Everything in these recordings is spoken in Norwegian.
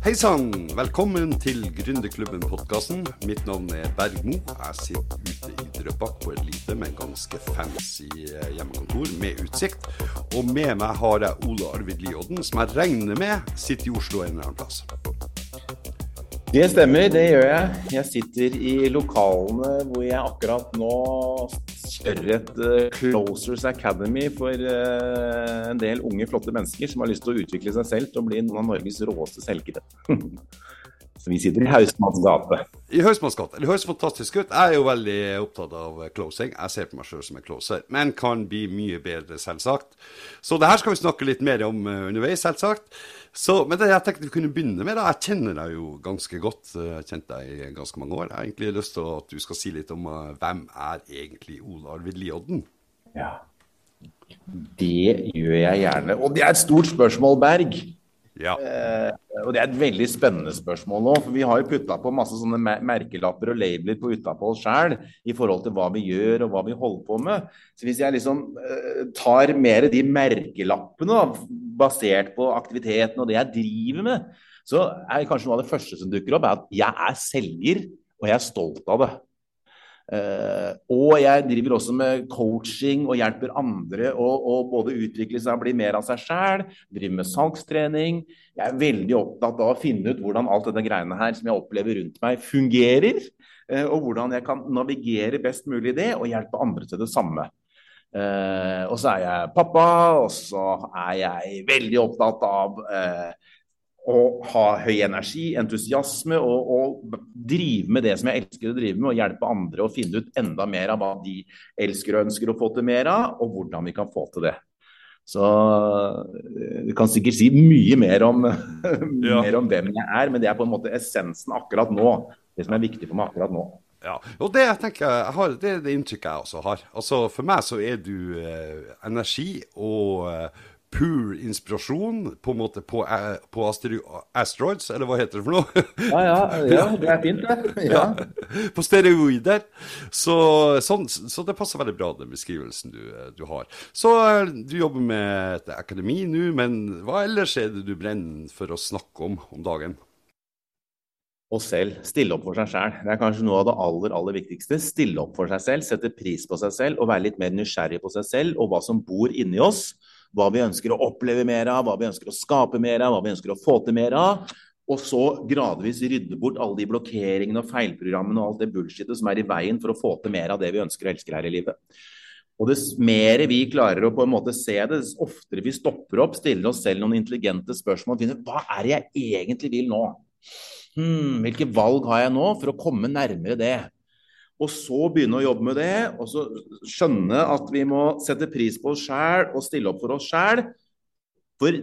Hei sann! Velkommen til Gründerklubben-podkasten. Mitt navn er Bergmo. Jeg sitter ute i Drøbak på et lite, men ganske fancy eh, hjemmekontor med utsikt. Og med meg har jeg Ole Arvid Liodden, som jeg regner med sitter i Oslo en eller annen plass. Det stemmer, det gjør jeg. Jeg sitter i lokalene hvor jeg akkurat nå kjører et uh, Closers Academy for uh, en del unge, flotte mennesker som har lyst til å utvikle seg selv til å bli noen av Norges råeste selgere. Så vi sitter i Hausmanns gate. I Hausmanns gate. Det høres fantastisk ut. Jeg er jo veldig opptatt av closing. Jeg ser på meg sjøl som en closer, men kan bli mye bedre, selvsagt. Så det her skal vi snakke litt mer om uh, underveis, selvsagt. Så, men det jeg tenkte vi kunne begynne med, da. Jeg kjenner deg jo ganske godt. Jeg har kjent deg i ganske mange år. Jeg har egentlig lyst til at du skal si litt om uh, hvem er egentlig Ole Arvid Liodden? Ja. Det gjør jeg gjerne. Og det er et stort spørsmål, Berg. Ja. Eh, og Det er et veldig spennende spørsmål nå. for Vi har jo putta på masse sånne merkelapper og labeler på utapå oss sjøl i forhold til hva vi gjør og hva vi holder på med. Så Hvis jeg liksom eh, tar mer de merkelappene da, basert på aktiviteten og det jeg driver med, så er kanskje noe av det første som dukker opp, er at jeg er selger, og jeg er stolt av det. Uh, og jeg driver også med coaching og hjelper andre å, å både utvikle seg og bli mer av seg sjæl. Driver med salgstrening. Jeg er veldig opptatt av å finne ut hvordan alt dette greiene her som jeg opplever rundt meg, fungerer. Uh, og hvordan jeg kan navigere best mulig i det, og hjelpe andre til det samme. Uh, og så er jeg pappa, og så er jeg veldig opptatt av å ha høy energi, entusiasme og, og, drive med det som jeg elsker å drive med, og hjelpe andre å finne ut enda mer av hva de elsker og ønsker å få til mer av, og hvordan vi kan få til det. Så eh, du kan sikkert si mye mer om, ja. mer om hvem jeg er, men det er på en måte essensen akkurat nå. Det som er viktig for meg akkurat nå. Ja, og det tenker, jeg har, det er det inntrykket jeg også har. Altså For meg så er du eh, energi og eh, pur inspirasjon på en måte på, eh, på asteroids, eller hva heter det for noe? ja, ja, ja, det er fint, det. Ja. ja. På steroider. Så, sånn, så, det passer veldig bra, den beskrivelsen du, du, har. Så eh, du jobber med et akademi nå, men hva ellers er det du brenner for å snakke om om dagen? oss selv. Stille opp for seg sjøl. Det er kanskje noe av det aller aller viktigste. Stille opp for seg selv, sette pris på seg selv og være litt mer nysgjerrig på seg selv og hva som bor inni oss hva vi ønsker å oppleve mer av, hva vi ønsker å skape mer av, hva vi ønsker å få til mer av. Og så gradvis rydde bort alle de blokkeringene og feilprogrammene og alt det bullshitet som er i veien for å få til mer av det vi ønsker og elsker her i livet. Og dess mer vi klarer å på en måte se det, dess oftere vi stopper opp, stiller oss selv noen intelligente spørsmål og finner hva er det jeg egentlig vil nå? Hmm, hvilke valg har jeg nå for å komme nærmere det? Og så begynne å jobbe med det, og så skjønne at vi må sette pris på oss sjæl og stille opp for oss sjæl. For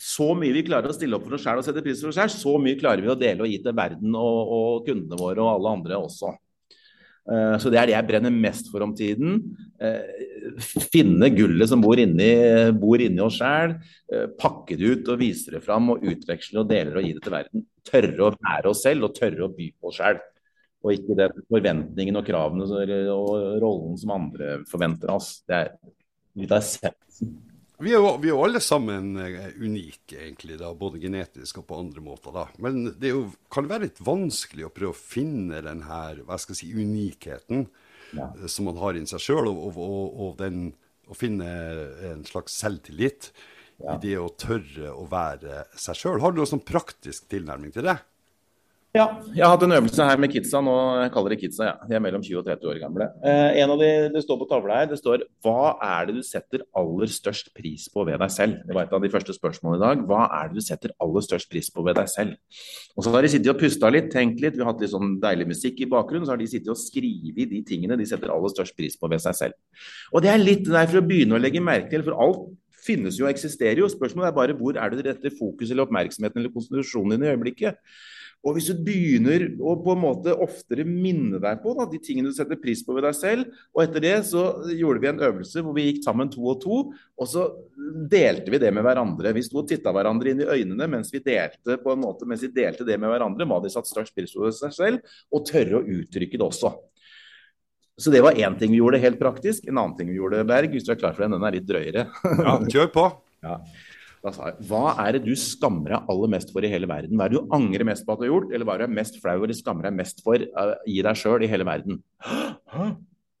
så mye vi klarer å stille opp for oss sjæl og sette pris på oss sjæl, så mye klarer vi å dele og gi til verden og, og kundene våre og alle andre også. Uh, så det er det jeg brenner mest for om tiden. Uh, finne gullet som bor inni, bor inni oss sjæl. Uh, pakke det ut og vise det fram og utveksle og dele og gi det til verden. Tørre å være oss selv og tørre å by på oss sjæl og ikke det forventningen og kravene og rollen som andre forventer av oss. Det er litt av essensen. Vi er, jo, vi er jo alle sammen eh, unike, egentlig, da, både genetisk og på andre måter. da. Men det jo, kan være litt vanskelig å prøve å finne den her, hva skal jeg si, unikheten ja. Eh, som man har i seg sjøl, og, og, og, og den, å finne en slags selvtillit ja. i det å tørre å være seg sjøl. Har du noen sånn praktisk tilnærming til det? Ja, jeg har hatt en øvelse her med kidsa. Nå jeg kaller det kidsa, ja. De er mellom 20 og 30 år gamle. Eh, en av de, Det står på tavla her, det står Hva er det du setter aller størst pris på ved deg selv? Det var et av de første spørsmålene i dag. Hva er det du setter aller størst pris på ved deg selv? Og så har de sittet og pusta litt, tenkt litt, vi har hatt litt sånn deilig musikk i bakgrunnen. Så har de sittet og skrevet de tingene de setter aller størst pris på ved seg selv. Og det er litt der for å begynne å legge merke til, for alt finnes jo og eksisterer jo. Spørsmålet er bare hvor er det du retter fokus eller oppmerksomheten eller konsentrasjonen din i øyeblikket. Og hvis du begynner å på en måte oftere minne deg på da, de tingene du setter pris på ved deg selv, og etter det så gjorde vi en øvelse hvor vi gikk sammen to og to, og så delte vi det med hverandre. Vi sto og titta hverandre inn i øynene mens vi delte på en måte, mens vi delte det med hverandre, hva de satte størst pris på ved seg selv, og tørre å uttrykke det også. Så det var én ting vi gjorde helt praktisk. En annen ting vi gjorde, Berg, hvis du er klar for den, den er litt drøyere. ja, kjør på. Ja. Da sa jeg hva er det du skammer deg aller mest for i hele verden? Hva er det du angrer mest på at du har gjort, eller hva er det mest flau eller skammer deg mest for uh, i deg sjøl i hele verden?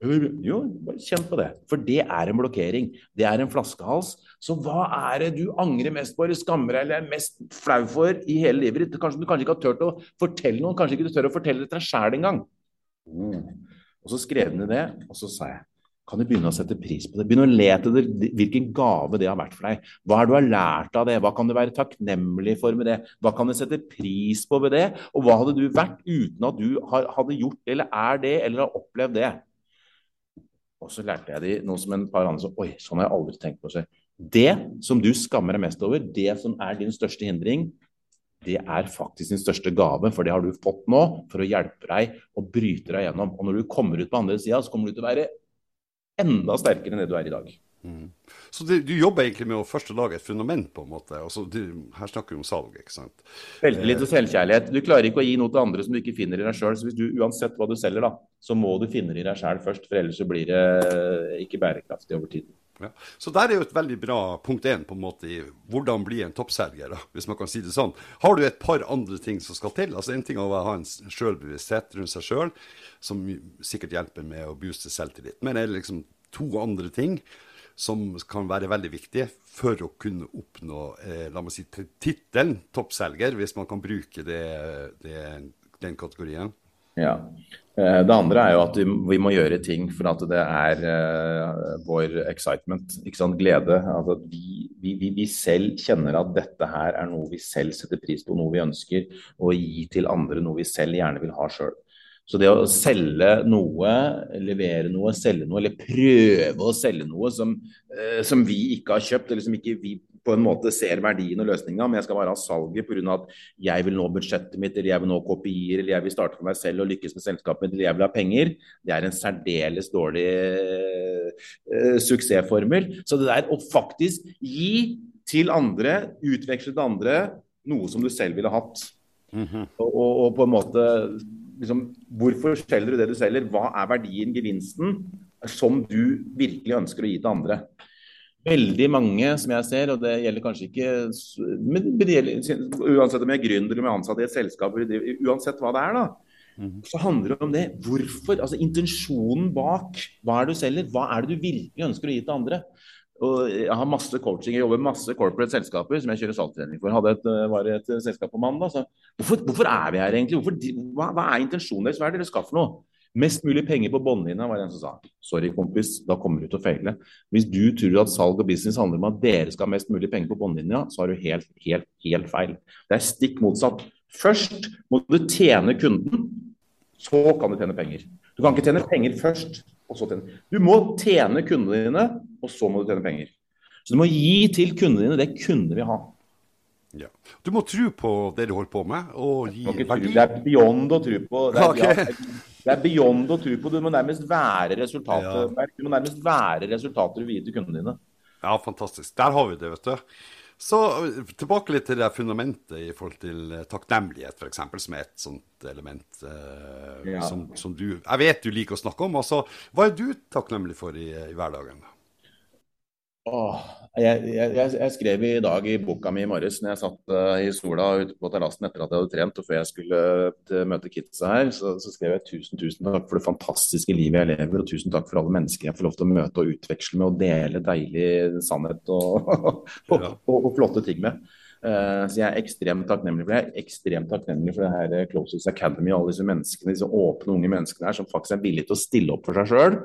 Jo, bare kjenn på det. For det er en blokkering. Det er en flaskehals. Så hva er det du angrer mest på, eller skammer deg eller er mest flau for i hele livet ditt? Kanskje du kanskje ikke har turt å fortelle noen, kanskje ikke du tør å fortelle det til deg sjæl engang. Mm. Og så skrev han det, og så sa jeg kan du begynne å sette pris på det. Begynne å le etter hvilken gave det har vært for deg. Hva har du har lært av det? Hva kan du være takknemlig for med det? Hva kan du sette pris på ved det? Og hva hadde du vært uten at du hadde gjort eller er det, eller har opplevd det? Og så lærte jeg de noe som en par andre sa Oi, sånn har jeg aldri tenkt på. Så det som du skammer deg mest over, det som er din største hindring, det er faktisk din største gave, for det har du fått nå for å hjelpe deg og bryte deg gjennom. Og når du kommer ut på andre sida, så kommer du til å være enda sterkere enn det du er i dag. Mm. Så du, du, jobber egentlig med å først lage et fundament, på en måte. Altså, du, her snakker vi om salg, ikke sant. Selvtillit og selvkjærlighet. Du klarer ikke å gi noe til andre som du ikke finner i deg sjøl. Så hvis du uansett hva du selger, da, så må du finne det i deg sjøl først. For ellers så blir det ikke bærekraftig over tid. Ja. Så der er jo et veldig bra punkt én på en måte i hvordan bli en toppselger, hvis man kan si det sånn. Har du et par andre ting som skal til? Altså En ting er å ha en sjølbevissthet rundt seg sjøl, som sikkert hjelper med å booste selvtillit. Men er det liksom to andre ting som kan være veldig viktige for å kunne oppnå eh, la meg si, tittelen toppselger, hvis man kan bruke det, det, den kategorien? Ja. Eh, det andre er jo at vi må gjøre ting for at det er uh, vår excitement, glede. Altså at vi, vi, vi, selv kjenner at dette her er noe vi selv setter pris på, noe vi ønsker å gi til andre, noe vi selv gjerne vil ha sjøl. Så det å selge noe, levere noe, selge noe, eller prøve å selge noe som, eh, som vi ikke har kjøpt, eller som ikke vi på en måte ser verdien og løsninga, men jeg skal bare ha salget pga. at jeg vil nå budsjettet mitt, eller jeg vil nå kopier, eller jeg vil starte for meg selv og lykkes med selskapet mitt, eller jeg vil ha penger, det er en særdeles dårlig uh, suksessformel. Så det der å faktisk gi til andre, utveksle til andre, noe som du selv ville hatt. Mm -hmm. og, og, og på en måte liksom, Hvorfor selger du det du selger? Hva er verdien, gevinsten, som du virkelig ønsker å gi til andre? Veldig mange som jeg ser, og det gjelder kanskje ikke men det gjelder, Uansett om jeg er gründer eller om jeg er ansatt i et selskap, uansett hva det er, da, mhm. så handler det om det. Hvorfor? Altså intensjonen bak. Hva er det du selger? Hva er det du virkelig ønsker å gi til andre? Og jeg har masse coaching, jeg jobber med masse corporate selskaper som jeg kjører salgstrening for. Hadde et, var et selskap på mandag. Så hvorfor, hvorfor, er vi her egentlig? Hvorfor, hva, hva, er intensjonen deres? Hva er det dere skal for noe? Mest mulig penger på bunnlinja, var det en som sa. Sorry, kompis, da kommer du til å feile. Hvis du tror at salg og business handler om at dere skal ha mest mulig penger på bunnlinja, så har du helt, helt, helt feil. Det er stikk motsatt. Først må du tjene kunden, så kan du tjene penger. Du kan ikke tjene penger først og så tjene. Du må tjene kundene dine, og så må du tjene penger. Så du må gi til kundene dine det kundene vil ha. Ja. Du må tro på det du holder på med, og gi verdi. Det er beyond å tro på. Det er, okay. det er beyond å tro på. Du må nærmest være resultatet. Ja. Du må nærmest være resultatet du vil gi til kundene dine. Ja, fantastisk. Der har vi det, vet du. Så tilbake litt til det fundamentet i forhold til eh, takknemlighet, f.eks., som er et sånt element eh, ja. som, som, du Jeg vet du liker å snakke om. Altså, hva er du takknemlig for i, i hverdagen? Åh, jeg, jeg, jeg, skrev i dag i boka mi i morges når jeg satt uh, i sola ute på terrassen etter at jeg hadde trent og før jeg skulle uh, møte kidsa her, så, så, skrev jeg tusen, tusen takk for det fantastiske livet jeg lever, og tusen takk for alle mennesker jeg får lov til å møte og utveksle med og dele deilig sannhet og, og, og, og flotte ting med. Uh, så jeg er ekstremt takknemlig for det. Jeg er ekstremt takknemlig for det her eh, Closest Academy og alle disse menneskene, disse åpne, unge menneskene her som faktisk er villige til å stille opp for seg sjøl.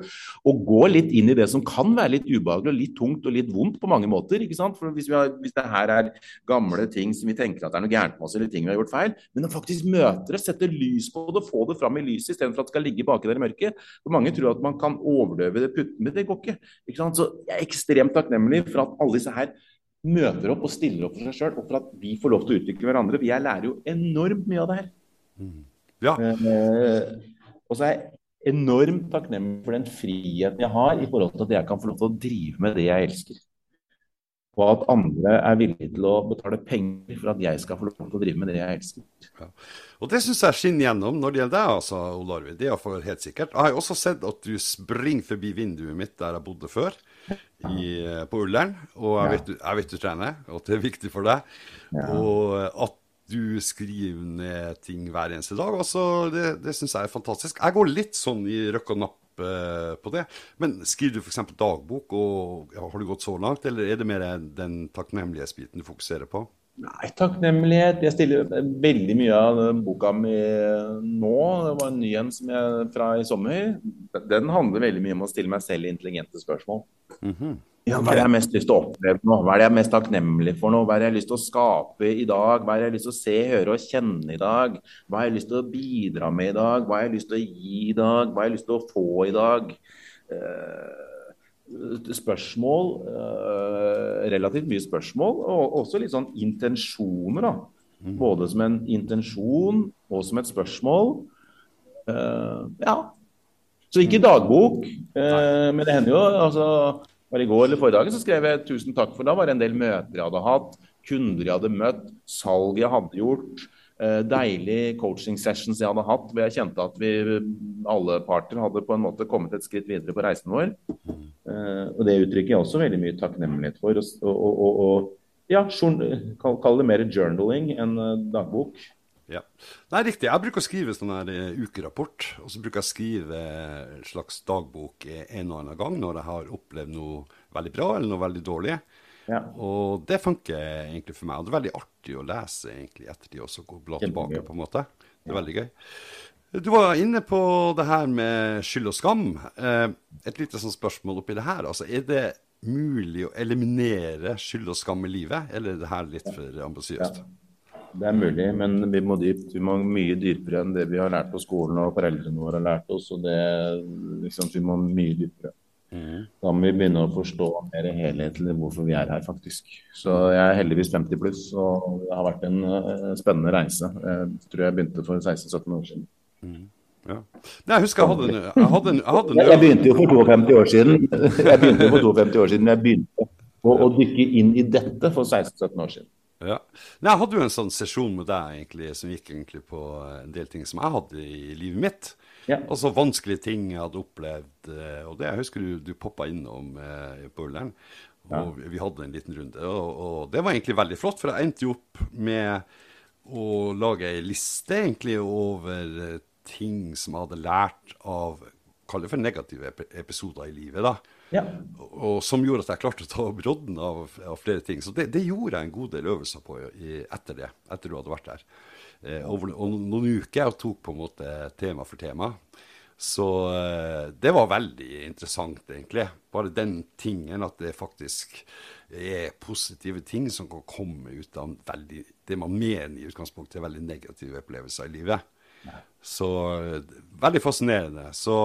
Og gå litt inn i det som kan være litt ubehagelig og litt tungt og litt vondt på mange måter. ikke sant? For hvis, har, hvis det her er gamle ting som vi tenker at det er noe gærent med oss, eller ting vi har gjort feil, men å faktisk møte det, sette lys på det, få det fram i lyset istedenfor at det skal ligge baki der i mørket. For mange tror at man kan overdøve det, putte med det går ikke. ikke sant? Så jeg er ekstremt takknemlig for at alle disse her møter opp og stiller opp for seg sjøl, og for at vi får lov til å utvikle hverandre. For jeg lærer jo enormt mye av det her. Mm. Ja. Eh, og så er jeg enormt takknemlig for den friheten jeg har i forhold til at jeg kan få lov til å drive med det jeg elsker. Og at andre er villige til å betale penger for at jeg skal få lov til å drive med det jeg elsker. Ja. Og Det syns jeg skinner gjennom når det gjelder deg, altså, Olarvi. Det er iallfall helt sikkert. Jeg har også sett at du springer forbi vinduet mitt der jeg bodde før. I, på Ullern. Og jeg vet, jeg vet, du, trener, og at det er viktig for deg. Og at du skriver ned ting hver eneste dag. Altså, det det syns jeg er fantastisk. Jeg går litt sånn i røkk og napp eh, på det. Men skriver du f.eks. dagbok, og ja, har du gått så langt, eller er det mer den takknemlighetsbiten du fokuserer på? Nei, takknemlighet. Jeg stiller veldig mye av boka mi nå. Det var en ny en fra i sommer. Den handler veldig mye om å stille meg selv intelligente spørsmål. Mm -hmm. ja, hva er det jeg har mest lyst til å oppleve nå? Hva er det jeg er mest takknemlig for nå? Hva er det jeg har lyst til å skape i dag? Hva er det jeg har lyst til å se, høre og kjenne i dag? Hva har jeg lyst til å bidra med i dag? Hva har jeg lyst til å gi i dag? Hva har jeg lyst til å få i dag? Uh, spørsmål, uh, relativt mye spørsmål, og også litt sånn intensjoner. da. Mm. Både som en intensjon og som et spørsmål. Uh, ja. Så ikke dagbok, uh, men det hender jo altså, bare I går eller forrige dagen så skrev jeg 'tusen takk for'. Da var det en del møter jeg hadde hatt, kunder jeg hadde møtt, salg jeg hadde gjort. Uh, deilig coaching sessions jeg hadde hatt, hvor jeg kjente at vi alle parter hadde på en måte kommet et skritt videre på reisen vår. Uh, og Det uttrykker jeg også veldig mye takknemlighet for. Og, og, og, og ja, kall, det mer journaling enn uh, dagbok. Ja. Nei, riktig. Jeg bruker å skrive sånn her uh, ukerapport. Og så bruker jeg å skrive en slags dagbok en og annen gang når jeg har opplevd noe veldig bra eller noe veldig dårlig. Ja. Og det funker egentlig for meg. Og det er veldig artig å lese egentlig ettertid også, gå bla tilbake på en måte. Det er veldig gøy. Du var inne på det her med skyld og skam. Eh, et lite sånn spørsmål oppi det her. Altså, er det mulig å eliminere skyld og skam i livet, eller er det her litt for ambisiøst? Ja, det er mulig, men vi må dypt. Vi må mye dypere enn det vi har lært på skolen og foreldrene våre har lært oss. og det, liksom, Vi må mye dypere. Mm. Da må vi begynne å forstå mer helhetlig hvorfor vi er her, faktisk. Så jeg er heldigvis 50 pluss, og det har vært en uh, spennende reise. Jeg tror jeg begynte for 16-17 år siden. Mm. Ja. Nei, jeg husker jeg hadde en, jeg hadde en, jeg hadde en Jeg begynte jo for 52 år siden. Jeg begynte jo for 52 år siden, men jeg begynte å, å dykke inn i dette for 16-17 år siden. Ja. Nei, jeg hadde jo en sånn sesjon med deg egentlig, som gikk egentlig på en del ting som jeg hadde i livet mitt. Ja. Altså vanskelige ting jeg hadde opplevd. Eh, og det jeg husker du, du poppa innom eh, på Ullern. Og ja. vi hadde en liten runde. Og, og, det var egentlig veldig flott, for jeg endte jo opp med å lage ei liste egentlig over eh, ting som jeg hadde lært av Kall det for negative episoder i livet. da. Ja. Og som gjorde at jeg klarte å ta brodden av, av flere ting. Så det, det, gjorde jeg en god del øvelser på i, etter det, etter du hadde vært der. Eh, over, og noen uker jeg tok på en måte tema for tema. Så eh, det var veldig interessant, egentlig. Bare den tingen at det faktisk er positive ting som kan komme ut av veldig, det man mener i utgangspunktet er veldig negative opplevelser i livet. Så veldig fascinerende. Så,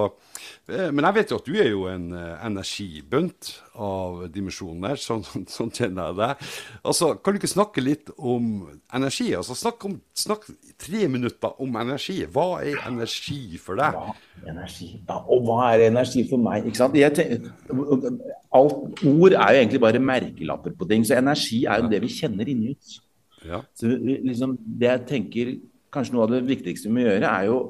eh, men jeg vet jo at du er jo en uh, energibunt av dimensjoner. Sånn, sånn, kjenner jeg deg. Altså, kan du ikke snakke litt om energi? Altså, snakk, om, snakk tre minutter om energi. Hva er energi for deg? Ja, energi. Ja, og hva er energi for meg? Ikke sant? Tenker, alt, ord er jo egentlig bare merkelapper på ting. Så energi er jo det vi kjenner inni oss. Ja. Så liksom, det jeg tenker kanskje noe av det viktigste vi må gjøre, er jo,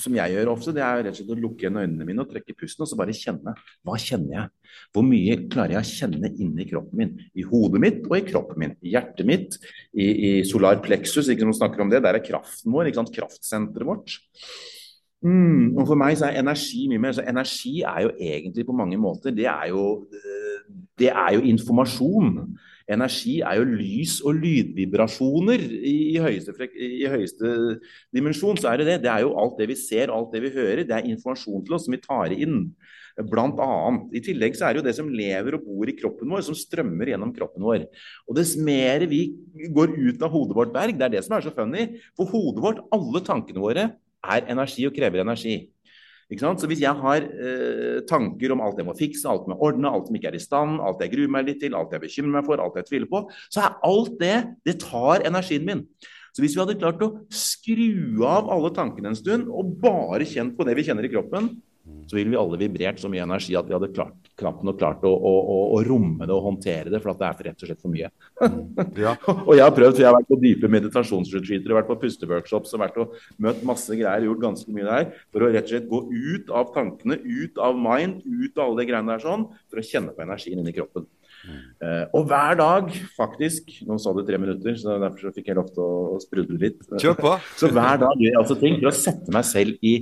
som jeg gjør ofte, det er rett og slett å lukke igjen øynene mine og trekke pusten og så bare kjenne. Hva kjenner jeg? Hvor mye klarer jeg å kjenne inni kroppen min? I hodet mitt og i kroppen min. I hjertet mitt, i, i solar plexus, ikke som snakker om det. Der er kraften vår, ikke sant? kraftsenteret vårt. Mm, og For meg så er energi mye mer så Energi er jo egentlig på mange måter Det er jo, eh, det er jo informasjon. Energi er jo lys og lydvibrasjoner i, høyeste, i, høyeste, dimensjon. så er Det det. Det er jo alt det vi ser alt det vi hører. Det er informasjon til oss som vi tar inn. Blant annet. I tillegg så er det jo det som lever og bor i kroppen vår, som strømmer gjennom kroppen vår. Og Dess mer vi går ut av hodet vårt, Berg, det er det som er så funny. For hodet vårt, alle tankene våre, er energi og krever energi. Så hvis jeg har eh, tanker om alt jeg må fikse, alt jeg må ordne, alt som ikke er i stand, alt jeg gruer meg litt til, alt jeg bekymrer meg for, alt jeg tviler på, så er alt det Det tar energien min. Så hvis vi hadde klart å skru av alle tankene en stund, og bare kjent på det vi kjenner i kroppen, så ville vi alle vibrert så mye energi at vi hadde klart, knapt nok klart å, å, å, å, romme det og håndtere det, for at det er for rett og slett for mye. Ja. og jeg har prøvd, jeg har vært på dype meditasjonsretreater, vært på pusteworkshops og vært og møtt masse greier, gjort ganske mye der, for å rett og slett gå ut av tankene, ut av mind, ut av alle de greiene der sånn, for å kjenne på energien inni kroppen. Mm. Uh, og hver dag, faktisk Nå sa du tre minutter, så derfor så fikk jeg lov til å sprudle litt. Kjør på. så hver dag gjør jeg altså ting for å sette meg selv i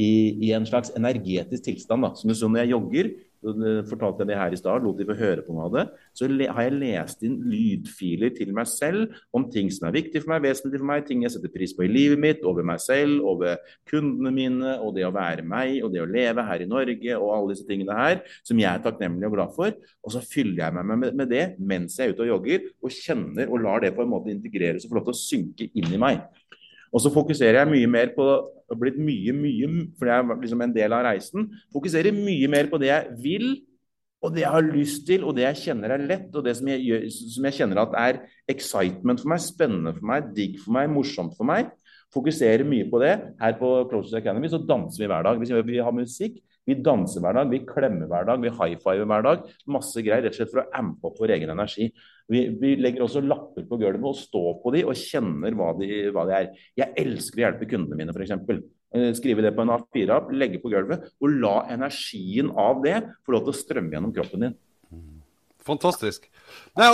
i, i, en slags energetisk tilstand. Da. Som du så når jeg jogger, fortalte jeg det her i stad, lot de få høre på av det, så har jeg lest inn lydfiler til meg selv om ting som er viktig for meg, vesentlig for meg, ting jeg setter pris på i livet mitt, over meg selv, over kundene mine, og det å være meg, og det å leve her i Norge, og alle disse tingene her, som jeg er takknemlig og glad for. Og så fyller jeg meg med, med det mens jeg er ute og jogger, og kjenner og lar det på en måte integreres og få lov til å synke inn i meg. Og så fokuserer jeg mye mer på har blitt mye, mye, for det er liksom en del av reisen. Fokuserer mye mer på det jeg vil, og det jeg har lyst til, og det jeg kjenner er lett, og det som jeg, gjør, som jeg kjenner at er excitement for meg, spennende for meg, digg for meg, morsomt for meg. Fokuserer mye på det. Her på Closest Academy så danser vi hver dag. Vi har musikk, vi danser hver dag, vi klemmer hver dag, vi high fiver hver dag. Masse greier rett og slett for å ampe opp vår egen energi. Vi, vi, legger også lapper på gulvet og står på de og kjenner hva de, hva de er. Jeg elsker å hjelpe kundene mine, f.eks. Eh, skrive det på en A4-app, legge på gulvet og la energien av det få lov til å strømme gjennom kroppen din. Fantastisk. Nei,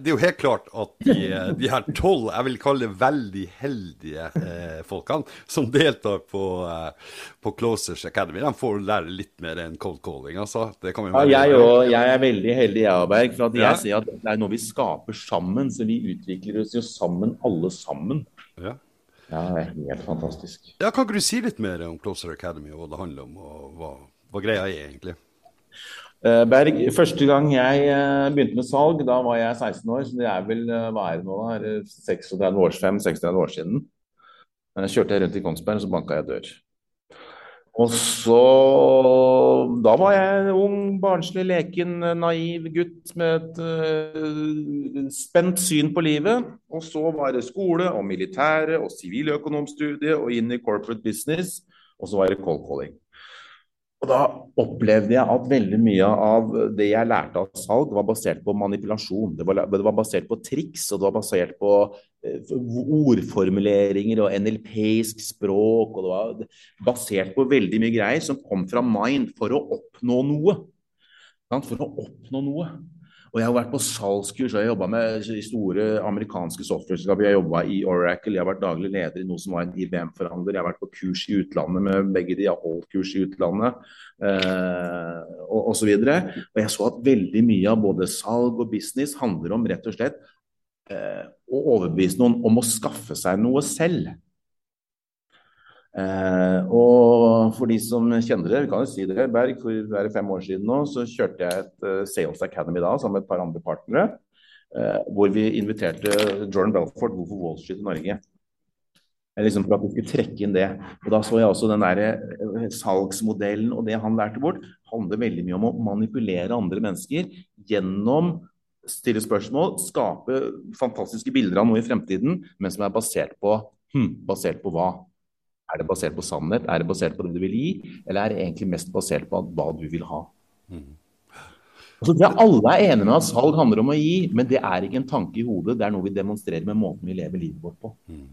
det er jo helt klart at de, de her tolv, jeg vil kalle det veldig heldige eh, folkene, som deltar på, eh, på Closers Academy, de får lære litt mer enn cold calling. Altså. ja, jeg, og, jeg, er veldig heldig, jeg, Berg. For at jeg ja. sier at det er noe vi skaper sammen. Så vi utvikler oss jo sammen, alle sammen. Ja. ja det er helt fantastisk. Ja, Kan ikke du si litt mer om Closer Academy og hva det handler om, og hva, hva greia er egentlig? Eh, Berg, første gang jeg eh, begynte med salg, da var jeg 16 år. Så det er vel eh, hva er det nå, da? 36 år, 36 år siden. Kjørte jeg rundt i Kongsberg, så banka jeg dør. Og så Da var jeg ung, barnslig, leken, naiv gutt med et uh, spent syn på livet. Og så var det skole og militære og siviløkonomstudie og inn i corporate business. Og så var det cold calling. Og da opplevde jeg at veldig mye av det jeg lærte av salg, var basert på manipulasjon. Det var, det var basert på triks, og det var basert på eh, ordformuleringer og NLP-sk språk. Og det var basert på veldig mye greier som kom fra mind for å oppnå noe. For å oppnå noe. Og jeg har vært på salgskurs og jeg har jobba med store amerikanske software-selskaper. Jeg har jobba i Oracle, jeg har vært daglig leder i noe som var en IBM-forhandler. Jeg har vært på kurs i utlandet med begge de, jeg har holdt kurs i utlandet eh, og osv. Og, og jeg så at veldig mye av både salg og business handler om rett og slett eh, å overbevise noen om å skaffe seg noe selv. Eh, og for de som kjenner det, vi kan jo si det, Berg, for det er fem år siden nå, så kjørte jeg et uh, Sales Academy da sammen med et par andre partnere. Eh, hvor vi inviterte Jordan Belfort, Hvorfor Wall Street i Norge. Liksom for at vi skulle trekke inn det. Og Da så jeg også den der uh, salgsmodellen og det han lærte bort, handler veldig mye om å manipulere andre mennesker gjennom stille spørsmål, skape fantastiske bilder av noe i fremtiden, men som er basert på hm, basert på hva? Er det basert på sannhet? Er det basert på det du vil gi? Eller er det egentlig mest basert på hva du vil ha? Mm. Altså, det Alle er enige med at salg handler om å gi, men det er ikke en tanke i hodet. Det er noe vi demonstrerer med måten vi lever livet vårt på. Mm.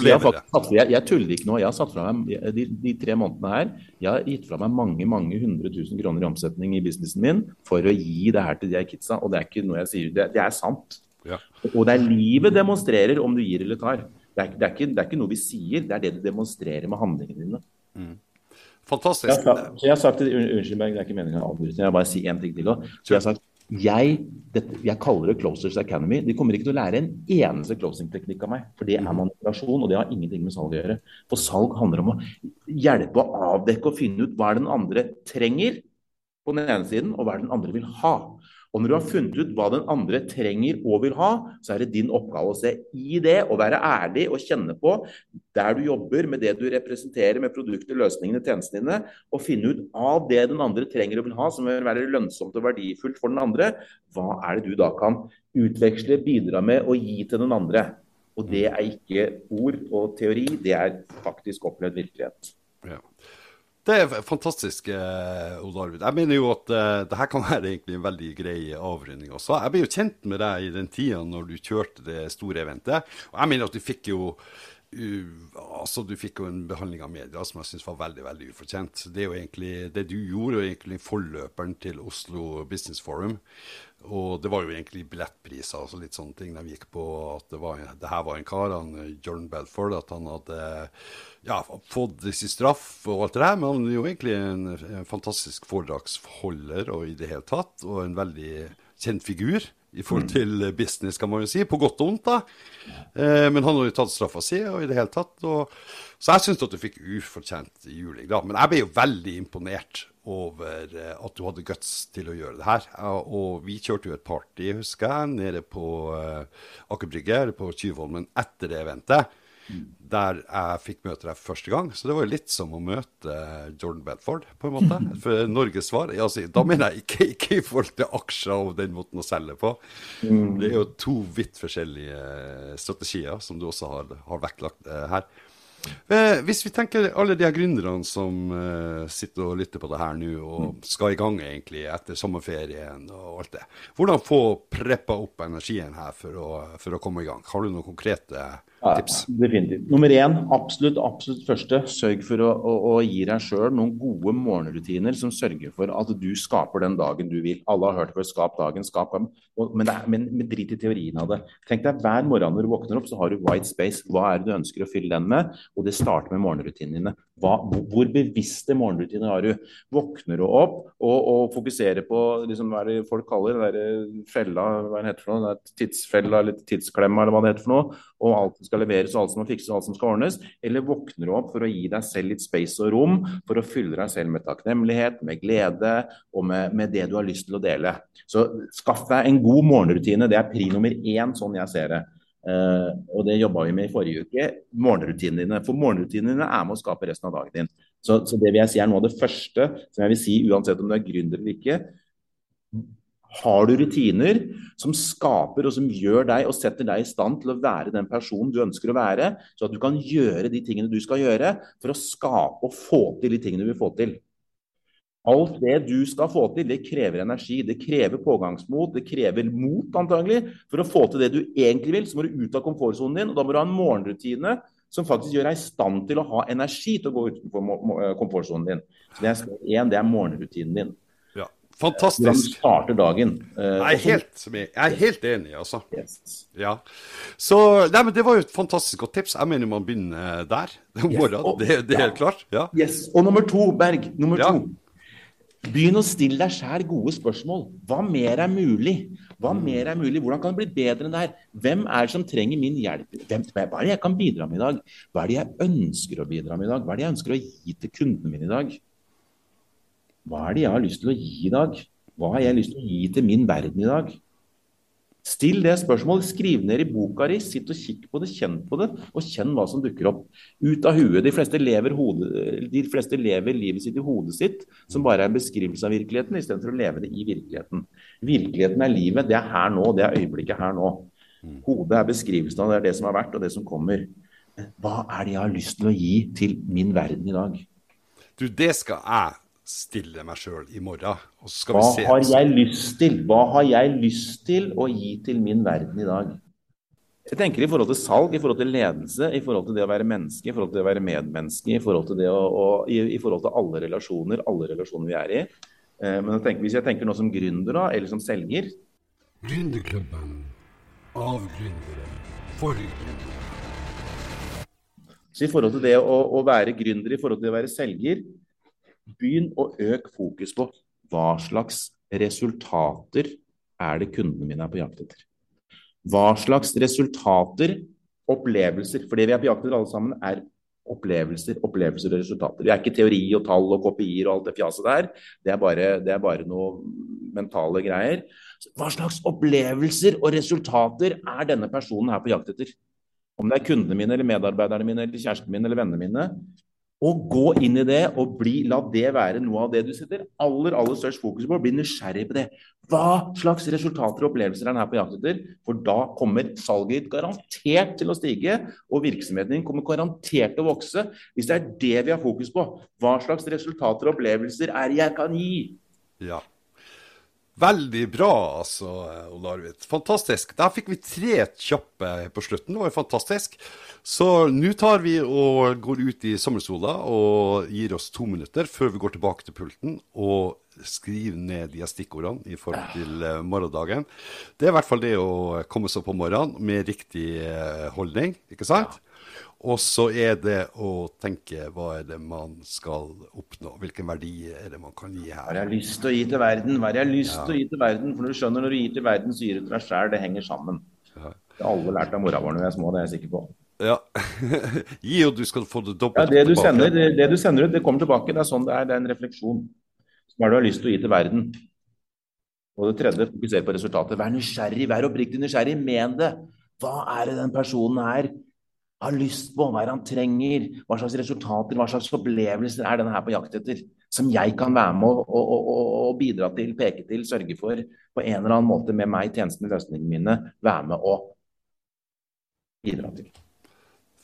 Jeg, faktisk, jeg, jeg, tuller ikke nå. Jeg har satt fra meg de, de, tre månedene her Jeg har gitt fra meg mange mange hundre tusen kroner i omsetning i businessen min for å gi det her til de her kidsa. Og det er ikke noe jeg sier, det, det er sant. Ja. Og det er livet demonstrerer om du gir eller tar. Det er, det, er ikke, det er, ikke, noe vi sier, det er det du demonstrerer med handlingene dine. Mm. Fantastisk. Jeg har, sagt, jeg har sagt, Unnskyld meg, det er ikke meningen å avbryte, jeg vil bare si én ting til òg. Så jeg har sagt jeg, dette, jeg, kaller det Closers Academy. De kommer ikke til å lære en eneste closing-teknikk av meg. For det er mm. manipulasjon, og det har ingenting med salg å gjøre. For salg handler om å hjelpe å avdekke og finne ut hva den andre trenger på den ene siden, og hva den andre vil ha. Og når du har funnet ut hva den andre trenger og vil ha, så er det din oppgave å se i det og være ærlig og kjenne på der du jobber med det du representerer med produkter, løsningene, tjenestene dine, og finne ut av det den andre trenger og vil ha, som vil være lønnsomt og verdifullt for den andre, hva er det du da kan utveksle, bidra med og gi til den andre. Og det er ikke ord og teori, det er faktisk opplevd virkelighet. Ja. Det er fantastisk, eh, Odd Arvid. Jeg mener jo at eh, det her kan være egentlig en veldig grei avrunding også. Jeg ble jo kjent med deg i den tida når du kjørte det store eventet. Og jeg mener at du fikk jo altså Du fikk jo en behandling av media som jeg syns var veldig veldig ufortjent. Det er jo egentlig, det du gjorde, er egentlig forløperen til Oslo Business Forum. Og det var jo egentlig billettpriser og litt sånne ting. De gikk på at det, var, det her var en kar, han, Jordan Belford, at han hadde ja, fått sin straff og alt det der. Men han er jo egentlig en, en fantastisk foredragsholder og i det hele tatt. Og en veldig kjent figur i forhold mm. til business, kan man jo si. På godt og vondt, da. Eh, men han har jo tatt straffa si og i det hele tatt. Og, så jeg syns at du fikk ufortjent juling, da. Men jeg ble jo veldig imponert over eh, at du hadde guts til å gjøre det her. Og vi kjørte jo et party, husker jeg, nede på uh, Aker Brygge, på Tyvollen etter det eventet. Der jeg fikk møte deg første gang. Så det var jo litt som å møte Jordan Bedford, på en måte. For Norges svar altså, Da mener jeg ikke, ikke, i forhold til aksjer og den måten å selge på. Mm. Det er jo to vidt forskjellige strategier som du også har, har vektlagt uh, her. Eh, hvis vi tenker alle de her gründerne som eh, sitter og lytter på det her nå, og mm. skal i gang egentlig etter sommerferien og alt det. Hvordan få preppa opp energien her for å, for å komme i gang? Har du noen konkrete tips? Ja, definitivt. Nummer én, absolutt, absolutt første. Sørg for å, å, å gi deg sjøl noen gode morgenrutiner som sørger for at du skaper den dagen du vil. Alle har hørt før 'skap dagen', skap dagen. Men, er, men, men, drit i teorien av det. Tenk deg hver morgen når du våkner opp, så har du white space. Hva er det du ønsker å fylle den med? Og det starter med morgenrutinene dine. Hva, hvor bevisste morgenrutiner har du? Våkner du opp og, og fokuserer på liksom, hva det folk kaller det der fella, hva det heter for noe, tidsfella eller tidsklemma eller hva det heter for noe, og alt skal leveres og alt som må fikses og alt som skal ordnes? Eller våkner du opp for å gi deg selv litt space og rom, for å fylle deg selv med takknemlighet, med glede og med, med det du har lyst til å dele? Så skaff deg en god morgenrutine. Det er pri nummer én, sånn jeg ser det. Uh, og det jobba vi med i forrige uke. Morgenrutinene dine. For morgenrutinene dine er med å skape resten av dagen din. Så, så, det vil jeg si er noe av det første som jeg vil si, uansett om du er gründer eller ikke. Har du rutiner som skaper og som gjør deg og setter deg i stand til å være den personen du ønsker å være, så at du kan gjøre de tingene du skal gjøre for å skape og få til de tingene du vil få til. Alt det du skal få til, det krever energi. Det krever pågangsmot, det krever mot antagelig. For å få til det du egentlig vil, så må du ut av komfortsonen din. og Da må du ha en morgenrutine som faktisk gjør deg i stand til å ha energi til å gå utenfor komfortsonen din. Så det er, en, det er morgenrutinen din. Fantastisk. Hvordan starter dagen. Eh, jeg er helt, jeg er helt enig, altså. Ja. Så nei, men Det var jo et fantastisk godt tips. Jeg mener man begynner der om morgenen. Det, det, er helt klart. Ja. Yes. Og nummer to, Berg. Nummer ja. to. Begynn å stille deg sjæl gode spørsmål. Hva mer er mulig? Hva mm. mer er mulig? Hvordan kan det bli bedre enn det her? Hvem er det som trenger min hjelp? Hvem, hva er det jeg kan bidra med i dag? Hva er det jeg ønsker å bidra med i dag? Hva er det jeg ønsker å gi til kundene mine i dag? Hva er det jeg har lyst til å gi i dag? Hva har jeg lyst til å gi til min verden i dag? Still det spørsmålet, skriv ned i boka di, sitt og kikk på det, kjenn på det, og kjenn hva som dukker opp. Ut av huet. De fleste lever, hodet, de fleste lever livet sitt i hodet sitt, som bare er en beskrivelse av virkeligheten, istedenfor å leve det i virkeligheten. Virkeligheten er livet, det er her nå, det er øyeblikket her nå. Hodet er beskrivelsen av det, er det som har vært, og det som kommer. Hva er det jeg har lyst til å gi til min verden i dag? Du, det skal jeg stille meg sjøl i morgen. Og så skal Hva har jeg lyst til? Hva har jeg lyst til å gi til min verden i dag? Jeg tenker i forhold til salg, i forhold til ledelse, i forhold til det å være menneske, i forhold til det å være medmenneske, i forhold til, det å, og, i, i forhold til alle relasjoner, alle relasjoner vi er i. Eh, men jeg tenker, hvis jeg tenker nå som gründer, da, eller som selger Gründerklubben av gründere for gründere. Så i forhold til det å, å være gründer, i forhold til det å være selger, Begynn å øke fokus på hva slags resultater er det kundene mine er på jakt etter. Hva slags resultater, opplevelser For det vi er på jakt etter alle sammen, er opplevelser, opplevelser og resultater. Det er ikke teori og tall og kopier og alt det fjaset der. Det er bare, det er bare noe mentale greier. Hva slags opplevelser og resultater er denne personen her på jakt etter? Om det er kundene mine eller medarbeiderne mine eller kjæresten min eller vennene mine, Og gå inn i det og bli, la det være noe av det du setter aller aller størst fokus på. Bli nysgjerrig på det. Hva slags resultater og opplevelser er den her på jakt etter? For da kommer salget ditt garantert til å stige, og virksomheten din kommer garantert til å vokse. Hvis det er det vi har fokus på, hva slags resultater og opplevelser er det jeg kan gi? Ja. Veldig bra, altså, Olarvit. Fantastisk. Der fikk vi tre kjappe på slutten. Det var fantastisk. Så nå tar vi og går ut i sommersola og gir oss to minutter før vi går tilbake til pulten og skriver ned de stikkordene i forhold til uh, morgendagen. Det er i hvert fall det å komme seg om morgenen med riktig uh, holdning, ikke sant? Ja. Og så er det å tenke hva er det man skal oppnå, hvilken verdi er det man kan gi her. Hva har jeg lyst til å gi til verden? Hva har jeg lyst til å gi til verden? For du skjønner når du gir til verden, så gir du til deg sjæl. Det henger sammen. Ja. Det har alle lært av mora vår når vi er små, det er jeg sikker på. Ja. Gi, og du skal få det dobbelt ja, det du tilbake. Sender, det, det, du sender ut, det kommer tilbake. Det er sånn det er. Det er en refleksjon. Hva er det du har lyst til å gi til verden? Og det tredje, fokuser på resultatet. Vær nysgjerrig, vær oppriktig nysgjerrig. Men det. Hva er det den personen her har lyst på, hva er han trenger, hva slags resultater, hva slags opplevelser er denne her på jakt etter, som jeg kan være med å, og, bidra til, peke til, sørge for, på en eller annen måte med meg, tjenestene, løsningene mine, være med å bidra til.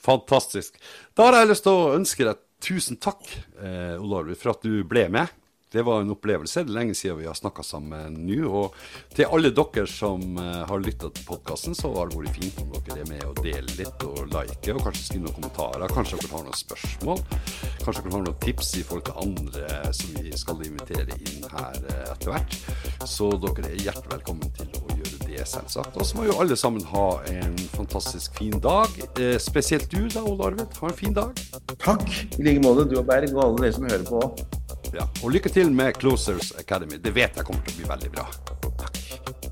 Fantastisk. Da har jeg lyst til å ønske deg tusen takk, eh, Olav, for at du ble med. Det var en opplevelse. Det er lenge siden vi har snakka sammen nå. Og til alle dere som uh, har lytta til podkasten, så har det vært fint om dere er med og deler litt og like, og kanskje skriver noen kommentarer. Kanskje dere har noen spørsmål. Kanskje dere har noen tips i forhold til andre som vi skal invitere inn her uh, etter hvert. Så dere er hjertelig velkommen til å gjøre det, selvsagt. Og så må jo alle sammen ha en fantastisk fin dag. Uh, spesielt du da, Ole Arvid. Ha en fin dag. Takk. I like måte, du og Berg, og alle dere som hører på. Ja. Og lykke til med Closers Academy. Det vet jeg kommer til å bli veldig bra. Takk.